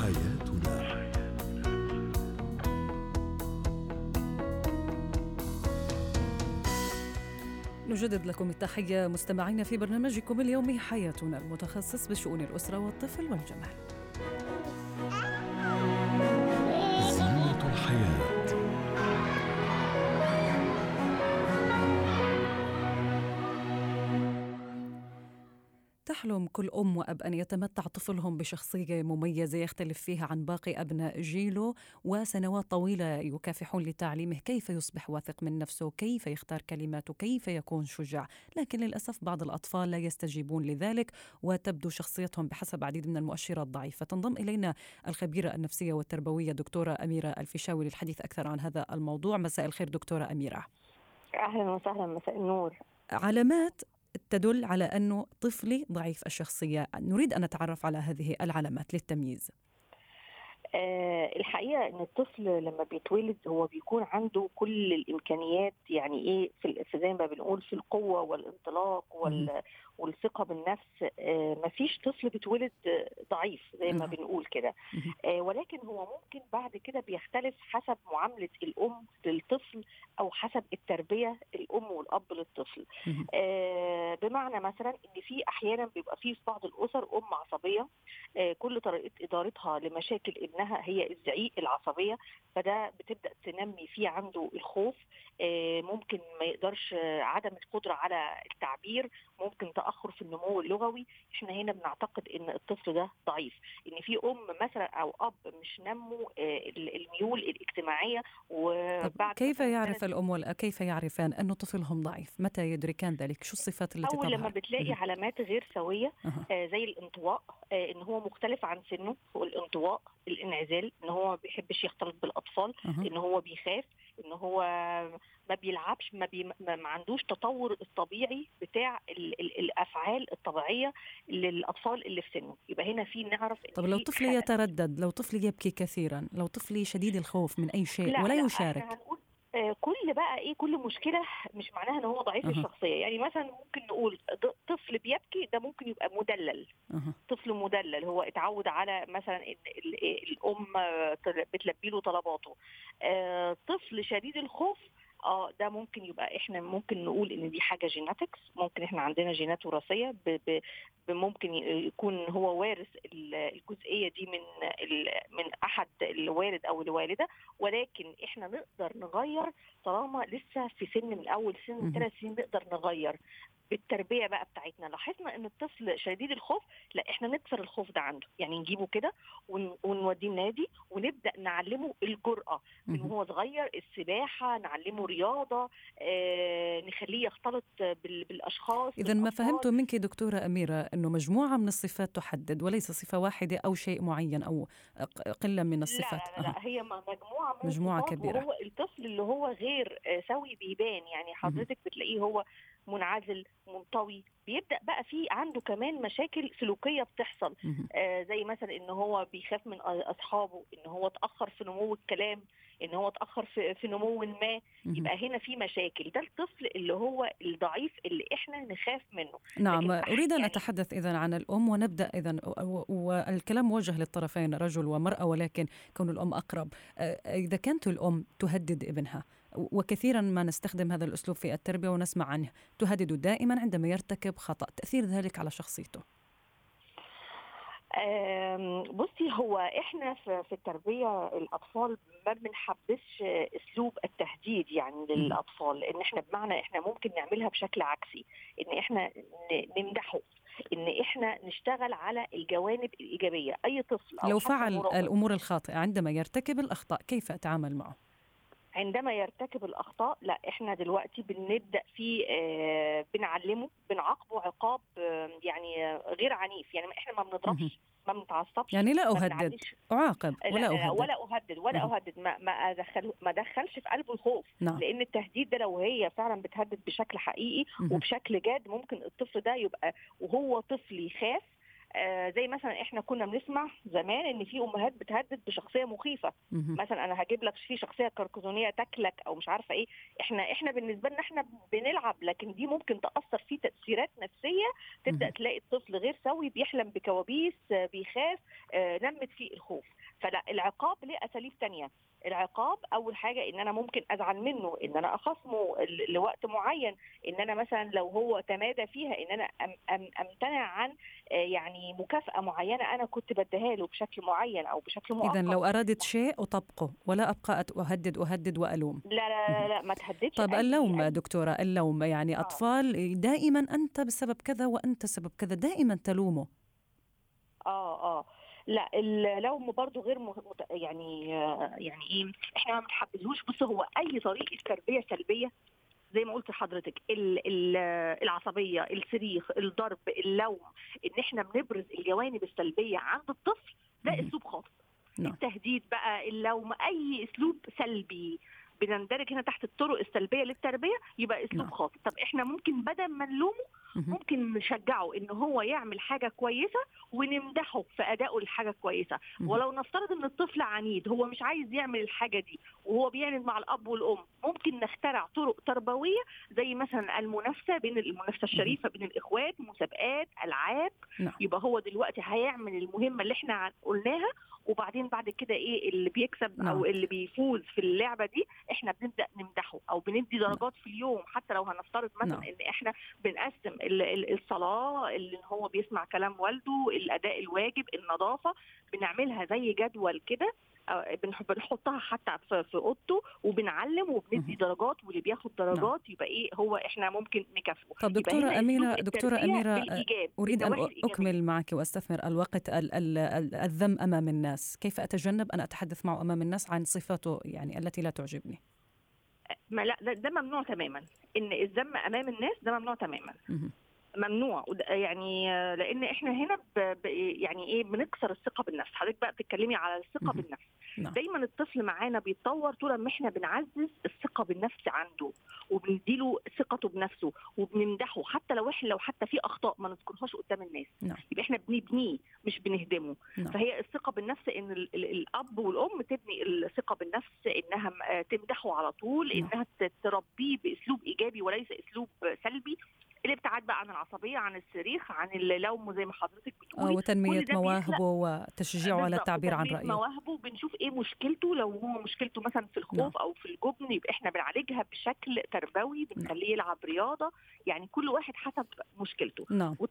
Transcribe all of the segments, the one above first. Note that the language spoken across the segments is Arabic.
حياتنا. نجدد لكم التحية مستمعين في برنامجكم اليومي حياتنا المتخصص بشؤون الأسرة والطفل والجمال. تحلم كل أم وأب أن يتمتع طفلهم بشخصية مميزة يختلف فيها عن باقي أبناء جيله وسنوات طويلة يكافحون لتعليمه كيف يصبح واثق من نفسه كيف يختار كلماته كيف يكون شجاع. لكن للأسف بعض الأطفال لا يستجيبون لذلك وتبدو شخصيتهم بحسب عديد من المؤشرات ضعيفة. تنضم إلينا الخبيرة النفسية والتربوية دكتورة أميرة الفيشاوي للحديث أكثر عن هذا الموضوع. مساء الخير دكتورة أميرة. أهلا وسهلا مساء النور. علامات تدل على أنه طفلي ضعيف الشخصية. نريد أن نتعرف على هذه العلامات للتمييز. آه الحقيقة إن الطفل لما بيتولد هو بيكون عنده كل الإمكانيات يعني إيه في زي ما بنقول في القوة والانطلاق وال والثقة بالنفس. آه مفيش طفل بيتولد ضعيف زي ما بنقول كده. آه ولكن هو ممكن بعد كده بيختلف حسب معاملة الأم للطفل أو حسب التربية الأم والأب للطفل. آه بمعنى مثلا إن في أحيانا بيبقى في في بعض الأسر أم عصبية آه كل طريقة إدارتها لمشاكل ابنها هي الزعيق العصبية فده بتبدأ تنمي فيه عنده الخوف. ممكن ما يقدرش آه عدم القدرة على التعبير ممكن تأخر في النمو اللغوي. إحنا هنا بنعتقد إن الطفل ده ضعيف. إن في أم مثلا أو أب مش نموا الميول الاجتماعية وبعد كيف يعرف الأم كيف يعرفان انه طفلهم ضعيف؟ متى يدركان ذلك؟ شو الصفات التي أول لما بتلاقي علامات غير سوية آه زي الانطواء آه إن هو مختلف عن سنه والانطواء الإنعزال إن هو ما بيحبش يختلط بالأطفال إن هو بيخاف إن هو ما بيلعبش ما, بي ما عندوش تطور الطبيعي بتاع ال ال الأفعال الطبيعية للأطفال اللي في سنه. يبقى هنا في نعرف طب لو طفل يتردد لو طفل يبكي كثيرا لو طفل شديد الخوف من أي شيء لا ولا لا يشارك؟ هنقول آه كل بقى إيه كل مشكلة مش معناها إن هو ضعيف أه. الشخصية يعني مثلا ممكن نقول طفل بيبكي ده ممكن يبقى مدلل أه. طفل مدلل هو اتعود على مثلا إن الأم بتلبي له طلباته آه طفل شديد الخوف آه ده ممكن يبقى إحنا ممكن نقول إن دي حاجة جيناتكس ممكن إحنا عندنا جينات وراثية ممكن يكون هو وارث الجزئية دي من من أحد الوالد أو الوالدة ولكن إحنا نقدر نغير طالما لسه في سن من اول سن ثلاث سنين نقدر نغير. بالتربيه بقى بتاعتنا. لاحظنا إن الطفل شديد الخوف لا إحنا نكسر الخوف ده عنده. يعني نجيبه كده ون... ونوديه النادي ونبدأ نعلمه الجرأة من هو صغير السباحة نعلمه رياضة آه... نخليه يختلط بال... بالأشخاص اذا ما فهمته منك دكتورة أميرة إنه مجموعة من الصفات تحدد وليس صفة واحدة أو شيء معين أو قلة من الصفات. لا, لا, لا, لا هي مجموعة من مجموعة كبيرة. وهو الطفل اللي هو غير سوي بيبان. يعني حضرتك بتلاقيه هو منعزل منطوي. بيبدأ بقى في عنده كمان مشاكل سلوكية بتحصل. آه زي مثلا إن هو بيخاف من أصحابه إن هو اتأخر في نمو الكلام إن هو اتأخر في, في نمو ما. يبقى هنا في مشاكل. ده الطفل اللي هو الضعيف اللي إحنا نخاف منه. نعم أريد أن يعني أتحدث إذا عن الأم ونبدأ إذا والكلام موجه للطرفين رجل ومرأة ولكن كون الأم أقرب. إذا كانت الأم تهدد ابنها وكثيرا ما نستخدم هذا الأسلوب في التربية ونسمع عنه. تهدد دائما عندما يرتكب خطأ. تأثير ذلك على شخصيته. بصي هو إحنا في التربية الأطفال ما بنحبسش أسلوب التهديد يعني للأطفال. لأن إحنا بمعنى إحنا ممكن نعملها بشكل عكسي. إن إحنا نمدحه. إن إحنا نشتغل على الجوانب الإيجابية. أي طفل أو لو فعل الأمور الخاطئة عندما يرتكب الأخطاء كيف أتعامل معه؟ عندما يرتكب الأخطاء لا إحنا دلوقتي بنبدأ في آه بنعلمه بنعاقبه عقاب آه يعني غير عنيف يعني إحنا ما بنضربش ما بنتعصبش يعني لا أهدد أعاقب ولا أهدد ولا أهدد ولا مه. أهدد ما ما أدخل ما أدخلش في قلبه الخوف نعم. لأن التهديد ده لو هي فعلا بتهدد بشكل حقيقي مه. وبشكل جاد ممكن الطفل ده يبقى وهو طفل يخاف آه زي مثلا إحنا كنا بنسمع زمان إن في أمهات بتهدد بشخصية مخيفة. مثلا أنا هجيب لك في شخصية كركزونية تاكلك أو مش عارفة إيه. إحنا إحنا بالنسبة لنا إحنا بنلعب لكن دي ممكن تأثر فيه تأثيرات نفسية. تبدأ تلاقي الطفل غير سوي بيحلم بكوابيس بيخاف آه نمت فيه الخوف. فلا العقاب ليه أساليب ثانية العقاب أول حاجة إن أنا ممكن أزعل منه إن أنا أخصمه لوقت معين إن أنا مثلا لو هو تمادى فيها إن أنا أم أم أمتنع عن آه، يعني مكافأة معينة أنا كنت بديها له بشكل معين أو بشكل مؤقت. اذا لو اردت شيء أطبقه ولا أبقى أهدد أهدد وألوم. لا لا لا, لا ما تهددش. طب اللوم دكتورة اللوم يعني آه. أطفال دائما أنت بسبب كذا وأنت سبب كذا دائما تلومه. آه آه. لا اللوم برضه غير مت... يعني يعني إيه إحنا ما بنحبذوش بص هو أي طريقه تربيه سلبيه زي ما قلت لحضرتك العصبية الصريخ الضرب اللوم إن إحنا بنبرز الجوانب السلبية عند الطفل ده أسلوب خاطئ نعم. التهديد بقى اللوم أي أسلوب سلبي بنندرج هنا تحت الطرق السلبية للتربية يبقى أسلوب نعم. خاطئ طب إحنا ممكن بدل ما نلومه ممكن نشجعه إن هو يعمل حاجة كويسة ونمدحه في ادائه لحاجة كويسة ولو نفترض إن الطفل عنيد هو مش عايز يعمل الحاجة دي وهو بيعند مع الأب والأم ممكن نخترع طرق تربوية زي مثلا المنافسة بين المنافسة الشريفة بين الإخوات مسابقات ألعاب نعم. يبقى هو دلوقتي هيعمل المهمة اللي إحنا قلناها وبعدين بعد كده إيه اللي بيكسب نعم. أو اللي بيفوز في اللعبة دي إحنا بنبدأ نمدحه أو بندي نعم. درجات في اليوم حتى لو هنفترض مثلا نعم. إن إحنا بنقسم الصلاة اللي هو بيسمع كلام والده الأداء الواجب النظافة بنعملها زي جدول كده آه، بنحطها حتى في أوضته وبنعلم وبندي درجات واللي بياخد درجات نعم. يبقى إيه هو إحنا ممكن نكافئه. طب دكتورة أميرة دكتورة أميرة أريد أن أكمل معك واستثمر الوقت الذم أمام الناس. كيف أتجنب أن أتحدث معه أمام الناس عن صفاته يعني التي لا تعجبني؟ ما لا ده, ده ممنوع تماما. إن الذم أمام الناس ده ممنوع تماما. ممنوع يعني لأن إحنا هنا ب يعني إيه بنكسر الثقة بالنفس حضرتك بقى بتتكلمي على الثقة بالنفس نعم. دايما الطفل معانا بيتطور طول ما إحنا بنعزز الثقة بالنفس عنده وبنديله ثقته بنفسه وبنمدحه حتى لو إحنا لو حتى في أخطاء ما نذكرهاش قدام الناس نعم. يبقى إحنا بنبنيه مش بنهدمه نعم. فهي الثقة بالنفس إن الأب والأم تبني الثقة بالنفس إنها تمدحه على طول نعم. إنها تربيه بأسلوب إيجابي وليس أسلوب سلبي الابتعاد بقى عن العصبية عن الصريخ عن اللوم زي ما حضرتك بتقولي. آه وتنمية مواهبه وتشجيعه على التعبير عن رأيه. مواهبه بنشوف إيه مشكلته. لو هو مشكلته مثلا في الخوف نعم. أو في الجبن يبقى إحنا بنعالجها بشكل تربوي بنخليه يلعب رياضة. يعني كل واحد حسب مشكلته. نعم. وط...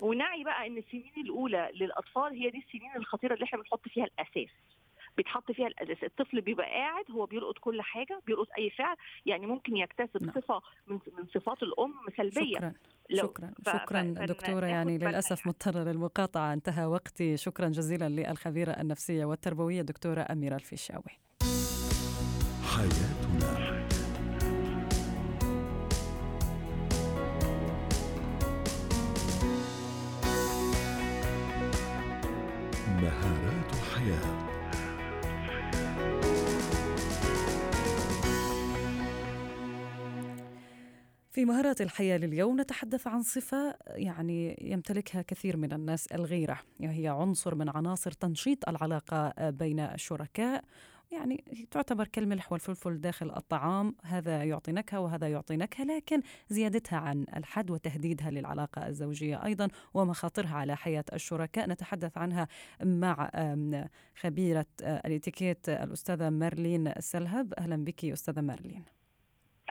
ونعي بقى إن السنين الأولى للأطفال هي دي السنين الخطيرة اللي إحنا بنحط فيها الأساس. بيتحط فيها الاساس الطفل بيبقى قاعد هو بيلقط كل حاجة بيلقط أي فعل يعني ممكن يكتسب نعم. صفة من من صفات الأم سلبية. شكرا شكرا ف... شكرا دكتورة. يعني للأسف مضطرة للمقاطعة انتهى وقتي. شكرا جزيلا للخبيرة النفسية والتربوية دكتورة أميرة الفيشاوي. حياتنا. في مهارات الحياة لليوم نتحدث عن صفة يعني يمتلكها كثير من الناس الغيرة وهي عنصر من عناصر تنشيط العلاقة بين الشركاء. يعني تعتبر كالملح والفلفل داخل الطعام هذا يعطي نكهة وهذا يعطي نكهة لكن زيادتها عن الحد وتهديدها للعلاقة الزوجية أيضا ومخاطرها على حياة الشركاء. نتحدث عنها مع خبيرة الإتيكيت الأستاذة مارلين سلهب. أهلا بك أستاذة مارلين.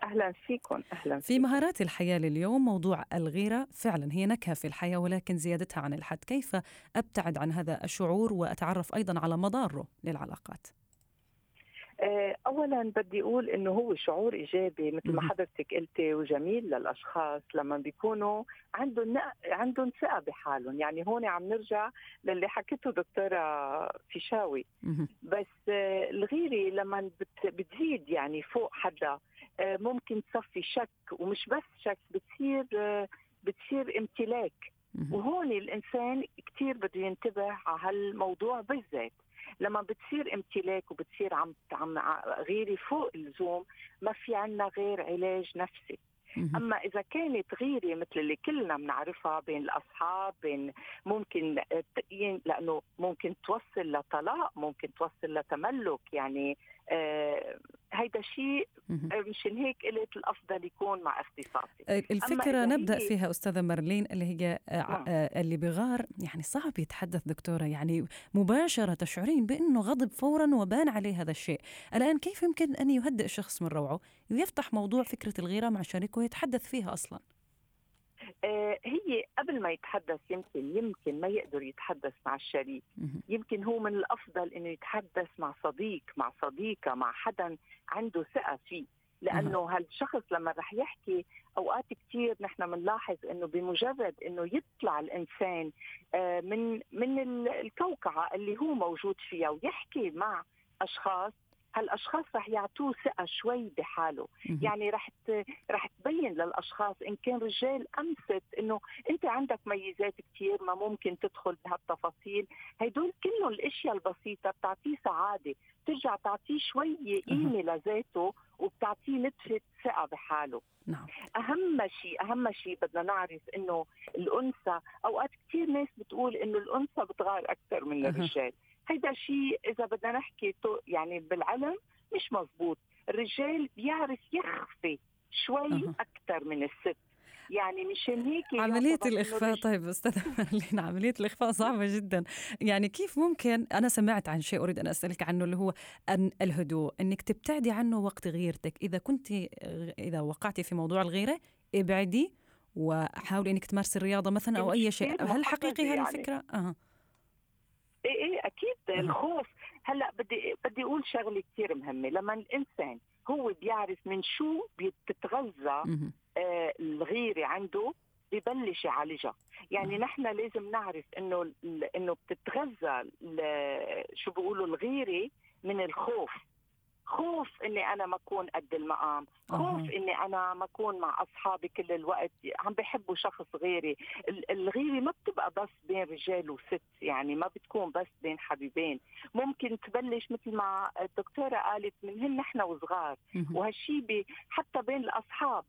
أهلا فيكم أهلا في مهارات الحياة لليوم موضوع الغيرة فعلا هي نكهة في الحياة ولكن زيادتها عن الحد. كيف أبتعد عن هذا الشعور وأتعرف أيضا على مضاره للعلاقات؟ آه، اولا بدي أقول إنه هو شعور إيجابي مثل ما حضرتك قلتي وجميل للأشخاص لما بيكونوا عندهم عندهم ثقة بحالهم. يعني هون عم نرجع للي حكيته دكتورة فيشاوي. بس آه، الغيرة لما بتزيد يعني فوق حدا ممكن تصفي شك ومش بس شك بتصير بتصير امتلاك. وهون الإنسان كثير بده ينتبه على هالموضوع بالذات. لما بتصير امتلاك وبتصير عم عم غيري فوق اللزوم ما في عنا غير علاج نفسي. أما إذا كانت غيره مثل اللي كلنا بنعرفها بين الأصحاب بين ممكن لأنه ممكن توصل لطلاق ممكن توصل لتملك يعني آه هيدا شيء مشان هيك قلت الأفضل يكون مع اختصاصي. آه، الفكرة نبدأ فيها أستاذة مارلين اللي هي آه نعم. آه اللي بغار يعني صعب يتحدث دكتورة يعني مباشرة تشعرين بأنه غضب فورا وبان عليه هذا الشيء. الآن كيف يمكن أن يهدئ شخص من روعه؟ ويفتح موضوع فكرة الغيرة مع شريكه ويتحدث فيها أصلا. آه، هي قبل ما يتحدث يمكن يمكن ما يقدر يتحدث مع الشريك. يمكن هو من الأفضل إنه يتحدث مع صديق مع صديقة مع حدا عنده ثقة فيه. لأنه هالشخص لما رح يحكي أوقات كثير نحن بنلاحظ إنه بمجرد إنه يطلع الإنسان آه، من من الكوكعة اللي هو موجود فيها ويحكي مع أشخاص هالاشخاص رح يعطوه ثقة شوي بحاله. يعني رح رح تبين للأشخاص إن كان رجال امست إنه أنت عندك ميزات كثير ما ممكن تدخل بهالتفاصيل. هدول كلهم الأشياء البسيطة بتعطيه سعادة. ترجع تعطيه شوي قيمة لذاته وبتعطيه نتفه ثقة بحاله. نعم. أهم شيء أهم شيء بدنا نعرف إنه الأنثى أوقات كثير ناس بتقول إنه الأنثى بتغار أكثر من الرجال. هيدا شيء إذا بدنا نحكي يعني بالعلم مش مزبوط الرجال بيعرف يخفي شوي أكثر من الست يعني مشان هيك عملية الإخفاء طيب أستاذ مارلين عملية الإخفاء صعبة جدا يعني كيف ممكن أنا سمعت عن شيء أريد أن أسألك عنه اللي هو أن الهدوء أنك تبتعدي عنه وقت غيرتك إذا كنت إذا وقعتي في موضوع الغيرة ابعدي وحاولي أنك تمارسي الرياضة مثلا أو أي شيء هل حقيقي هذه يعني. الفكرة؟ أه. إيه إيه أكيد الخوف. هلأ بدي بدي أقول شغلة كثير مهمة. لما الإنسان هو بيعرف من شو بتتغذى آه الغيرة عنده ببلش يعالجها. يعني نحن لازم نعرف إنه إنه بتتغذى شو بيقولوا الغيرة من الخوف. خوف إني أنا ما أكون قد المقام خوف أه. إني أنا ما أكون مع أصحابي كل الوقت عم بحبوا شخص غيري. الغيره ما بتبقى بس بين رجال وست يعني ما بتكون بس بين حبيبين. ممكن تبلش مثل ما الدكتورة قالت من هن نحن وصغار وهالشيء حتى بين الأصحاب.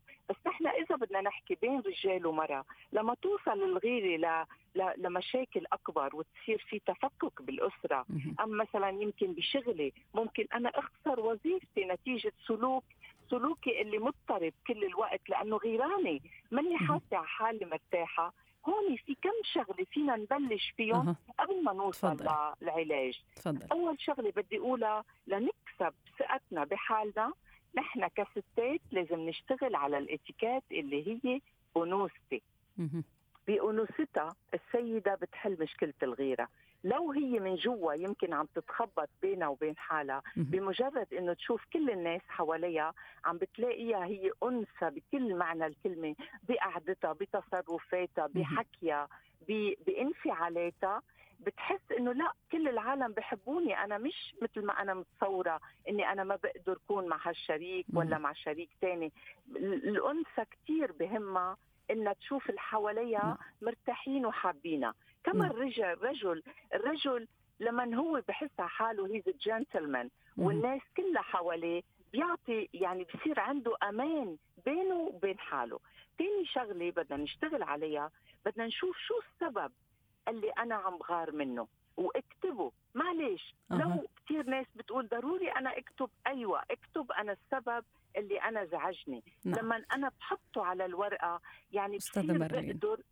نحن إذا بدنا نحكي بين رجال ومرأة لما توصل الغيرة لمشاكل أكبر وتصير في تفكك بالأسرة أم مثلا يمكن بشغلي ممكن أنا أخسر وظيفتي نتيجة سلوك سلوكي اللي مضطرب كل الوقت لأنه غيراني ماني حاسة على حالي مرتاحة. هون في كم شغلة فينا نبلش فيهم أه. قبل ما نوصل للعلاج تفضل. أول شغلة بدي أقولها لنكسب ثقتنا بحالنا. نحن كستات لازم نشتغل على الاتيكيت اللي هي انوثتي بانوثتها السيدة بتحل مشكلة الغيرة. لو هي من جوا يمكن عم تتخبط بينها وبين حالها بمجرد إنه تشوف كل الناس حواليها عم بتلاقيها هي أنثى بكل معنى الكلمة بقعدتها بتصرفاتها بحكيها بانفعالاتها بتحس إنه لا كل العالم بحبوني. أنا مش مثل ما أنا متصورة إني أنا ما بقدر أكون مع هالشريك ولا مع شريك ثاني الأنثى كثير بهمها إنها تشوف اللي حواليها. مرتاحين وحابينها. كما. الرجل الرجل الرجل لما هو بحس حاله هيز جنتلمان والناس كلها حواليه بيعطي يعني بصير عنده أمان بينه وبين حاله. ثاني شغلة بدنا نشتغل عليها بدنا نشوف شو السبب اللي أنا عم غار منه. واكتبه. معلش أه. لو كثير ناس بتقول ضروري أنا اكتب. أيوه اكتب. أنا السبب اللي أنا زعجني. نعم. لما أنا بحطه على الورقة يعني بصير بقدر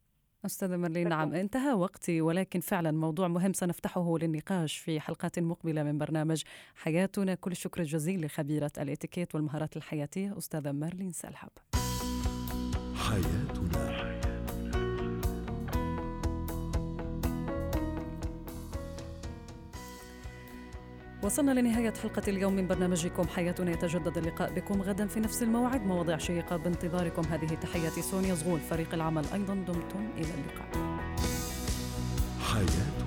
أستاذة مرلين نعم. انتهى وقتي ولكن فعلا موضوع مهم سنفتحه للنقاش في حلقات مقبلة من برنامج حياتنا. كل الشكر الجزيل لخبيرة الإتيكيت والمهارات الحياتية أستاذة مرلين سلحب. حياتنا. وصلنا لنهاية حلقة اليوم من برنامجكم. حياتنا يتجدد اللقاء بكم غدا في نفس الموعد. مواضيع شيقة بانتظاركم. هذه تحياتي سونيا زغول. فريق العمل أيضا دمتم. إلى اللقاء. حياتنا